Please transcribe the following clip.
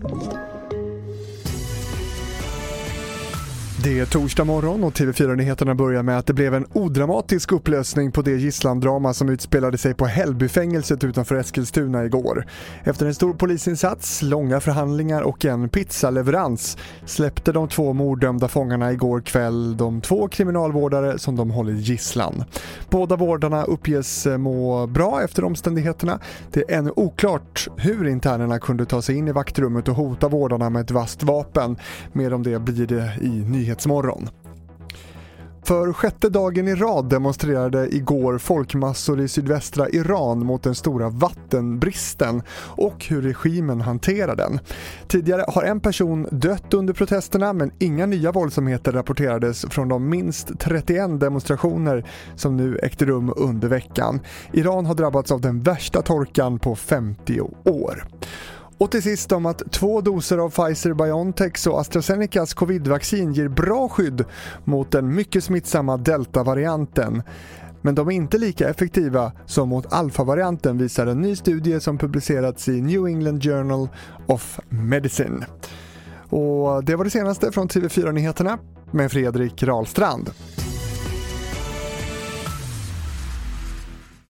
Thank you. Det är torsdag morgon och TV4-nyheterna börjar med att det blev en odramatisk upplösning på det gisslandrama som utspelade sig på Hällbyfängelset utanför Eskilstuna igår. Efter en stor polisinsats, långa förhandlingar och en pizzaleverans släppte de två morddömda fångarna igår kväll de två kriminalvårdare som de hållit gisslan. Båda vårdarna uppges eh, må bra efter omständigheterna. Det är ännu oklart hur internerna kunde ta sig in i vaktrummet och hota vårdarna med ett vasst vapen. Mer om det blir det i nyheterna Nyhetsmorgon. För sjätte dagen i rad demonstrerade igår folkmassor i sydvästra Iran mot den stora vattenbristen och hur regimen hanterar den. Tidigare har en person dött under protesterna men inga nya våldsamheter rapporterades från de minst 31 demonstrationer som nu ägde rum under veckan. Iran har drabbats av den värsta torkan på 50 år. Och till sist om att två doser av Pfizer-Biontechs och AstraZenecas covid-vaccin ger bra skydd mot den mycket smittsamma delta-varianten. Men de är inte lika effektiva som mot alfa-varianten visar en ny studie som publicerats i New England Journal of Medicine. Och det var det senaste från TV4 Nyheterna med Fredrik Rahlstrand.